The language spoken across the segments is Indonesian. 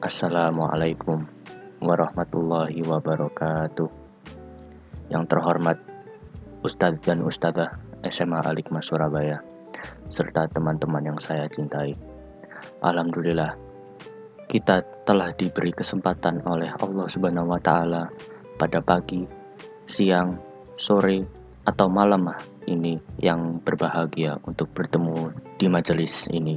Assalamualaikum warahmatullahi wabarakatuh. Yang terhormat Ustadz dan Ustadzah SMA Alikma Surabaya serta teman-teman yang saya cintai. Alhamdulillah kita telah diberi kesempatan oleh Allah Subhanahu wa taala pada pagi, siang, sore, atau malam ini yang berbahagia untuk bertemu di majelis ini.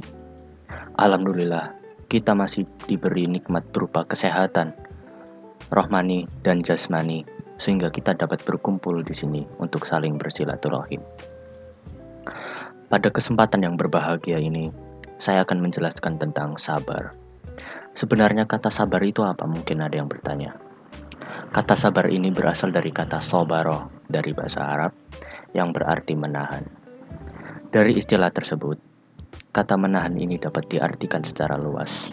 Alhamdulillah kita masih diberi nikmat berupa kesehatan, rohmani, dan jasmani, sehingga kita dapat berkumpul di sini untuk saling bersilaturahim. Pada kesempatan yang berbahagia ini, saya akan menjelaskan tentang sabar. Sebenarnya kata sabar itu apa? Mungkin ada yang bertanya. Kata sabar ini berasal dari kata sobaro dari bahasa Arab yang berarti menahan. Dari istilah tersebut, Kata menahan ini dapat diartikan secara luas,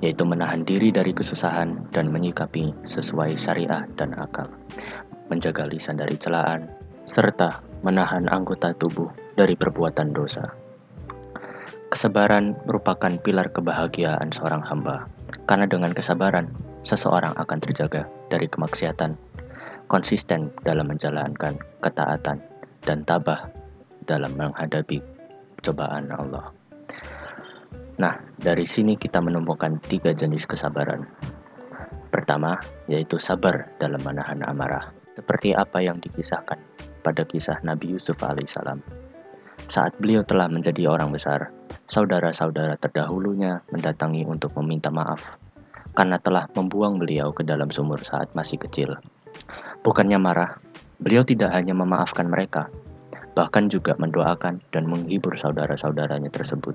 yaitu menahan diri dari kesusahan dan menyikapi sesuai syariah dan akal, menjaga lisan dari celaan, serta menahan anggota tubuh dari perbuatan dosa. Kesabaran merupakan pilar kebahagiaan seorang hamba, karena dengan kesabaran, seseorang akan terjaga dari kemaksiatan, konsisten dalam menjalankan ketaatan, dan tabah dalam menghadapi cobaan Allah. Nah, dari sini kita menemukan tiga jenis kesabaran. Pertama, yaitu sabar dalam menahan amarah. Seperti apa yang dikisahkan pada kisah Nabi Yusuf alaihissalam. Saat beliau telah menjadi orang besar, saudara-saudara terdahulunya mendatangi untuk meminta maaf karena telah membuang beliau ke dalam sumur saat masih kecil. Bukannya marah, beliau tidak hanya memaafkan mereka, bahkan juga mendoakan dan menghibur saudara-saudaranya tersebut.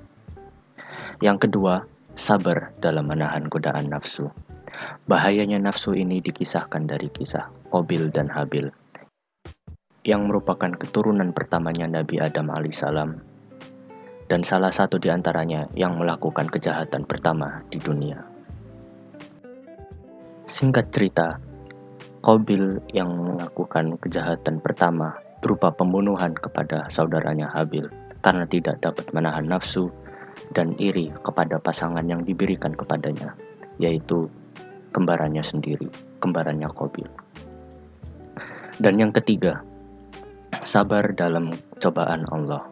Yang kedua, sabar dalam menahan godaan nafsu. Bahayanya nafsu ini dikisahkan dari kisah Obil dan Habil, yang merupakan keturunan pertamanya Nabi Adam alaihissalam, dan salah satu di antaranya yang melakukan kejahatan pertama di dunia. Singkat cerita, Kobil yang melakukan kejahatan pertama berupa pembunuhan kepada saudaranya Habil karena tidak dapat menahan nafsu dan iri kepada pasangan yang diberikan kepadanya, yaitu kembarannya sendiri, kembarannya Kobil. Dan yang ketiga, sabar dalam cobaan Allah.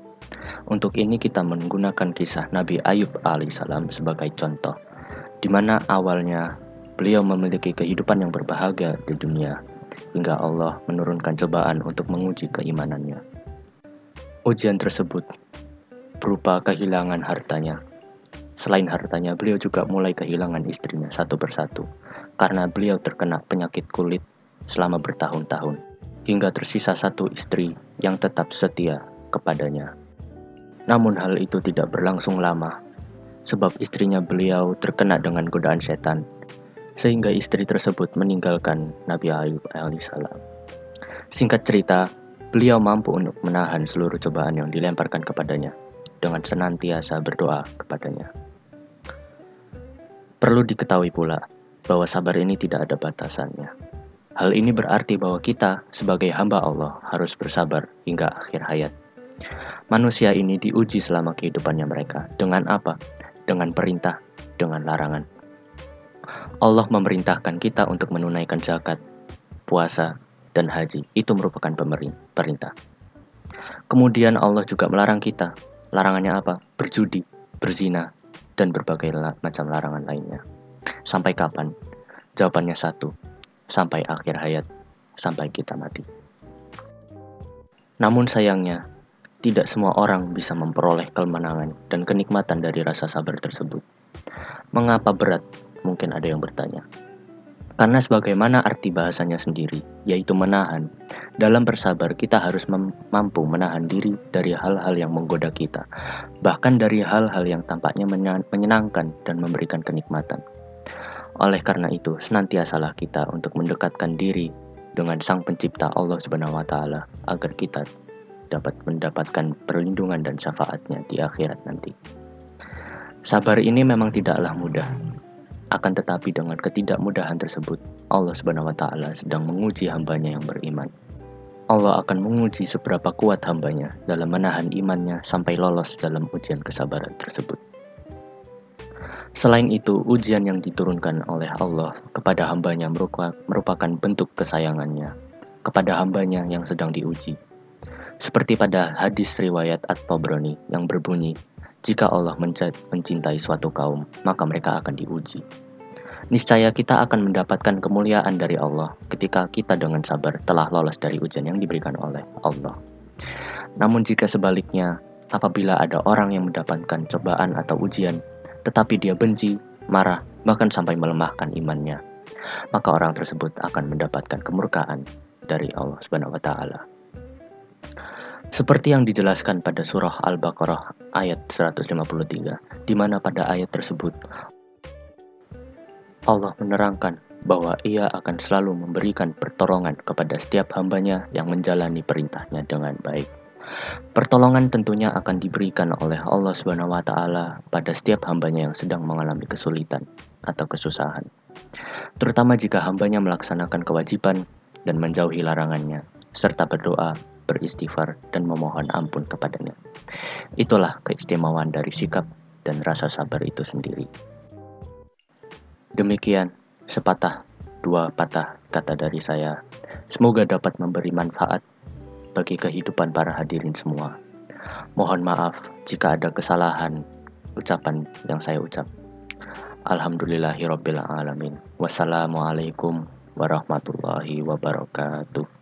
Untuk ini kita menggunakan kisah Nabi Ayub alaihissalam sebagai contoh, di mana awalnya beliau memiliki kehidupan yang berbahagia di dunia, hingga Allah menurunkan cobaan untuk menguji keimanannya. Ujian tersebut berupa kehilangan hartanya. Selain hartanya, beliau juga mulai kehilangan istrinya satu persatu karena beliau terkena penyakit kulit selama bertahun-tahun, hingga tersisa satu istri yang tetap setia kepadanya. Namun hal itu tidak berlangsung lama, sebab istrinya beliau terkena dengan godaan setan sehingga istri tersebut meninggalkan Nabi Ayub alaihissalam. Singkat cerita, beliau mampu untuk menahan seluruh cobaan yang dilemparkan kepadanya dengan senantiasa berdoa kepadanya. Perlu diketahui pula bahwa sabar ini tidak ada batasannya. Hal ini berarti bahwa kita sebagai hamba Allah harus bersabar hingga akhir hayat. Manusia ini diuji selama kehidupannya mereka. Dengan apa? Dengan perintah, dengan larangan. Allah memerintahkan kita untuk menunaikan zakat, puasa, dan haji. Itu merupakan perintah. Kemudian Allah juga melarang kita. Larangannya apa? Berjudi, berzina, dan berbagai macam larangan lainnya. Sampai kapan? Jawabannya satu. Sampai akhir hayat, sampai kita mati. Namun sayangnya, tidak semua orang bisa memperoleh kemenangan dan kenikmatan dari rasa sabar tersebut. Mengapa berat Mungkin ada yang bertanya. Karena sebagaimana arti bahasanya sendiri, yaitu menahan. Dalam bersabar, kita harus mampu menahan diri dari hal-hal yang menggoda kita, bahkan dari hal-hal yang tampaknya menyenangkan dan memberikan kenikmatan. Oleh karena itu, senantiasalah kita untuk mendekatkan diri dengan Sang Pencipta Allah Subhanahu wa taala agar kita dapat mendapatkan perlindungan dan syafaatnya di akhirat nanti. Sabar ini memang tidaklah mudah, akan tetapi dengan ketidakmudahan tersebut, Allah Subhanahu wa taala sedang menguji hambanya yang beriman. Allah akan menguji seberapa kuat hambanya dalam menahan imannya sampai lolos dalam ujian kesabaran tersebut. Selain itu, ujian yang diturunkan oleh Allah kepada hambanya merupakan bentuk kesayangannya kepada hambanya yang sedang diuji. Seperti pada hadis riwayat At-Tabrani yang berbunyi, jika Allah mencintai suatu kaum, maka mereka akan diuji. Niscaya kita akan mendapatkan kemuliaan dari Allah ketika kita dengan sabar telah lolos dari ujian yang diberikan oleh Allah. Namun jika sebaliknya, apabila ada orang yang mendapatkan cobaan atau ujian tetapi dia benci, marah, bahkan sampai melemahkan imannya, maka orang tersebut akan mendapatkan kemurkaan dari Allah Subhanahu wa taala. Seperti yang dijelaskan pada surah Al-Baqarah ayat 153, di mana pada ayat tersebut Allah menerangkan bahwa ia akan selalu memberikan pertolongan kepada setiap hambanya yang menjalani perintahnya dengan baik. Pertolongan tentunya akan diberikan oleh Allah Subhanahu wa taala pada setiap hambanya yang sedang mengalami kesulitan atau kesusahan. Terutama jika hambanya melaksanakan kewajiban dan menjauhi larangannya, serta berdoa, beristighfar, dan memohon ampun kepadanya. Itulah keistimewaan dari sikap dan rasa sabar itu sendiri. Demikian sepatah dua patah kata dari saya. Semoga dapat memberi manfaat bagi kehidupan para hadirin semua. Mohon maaf jika ada kesalahan ucapan yang saya ucap. Alhamdulillahirabbil alamin. Wassalamualaikum warahmatullahi wabarakatuh.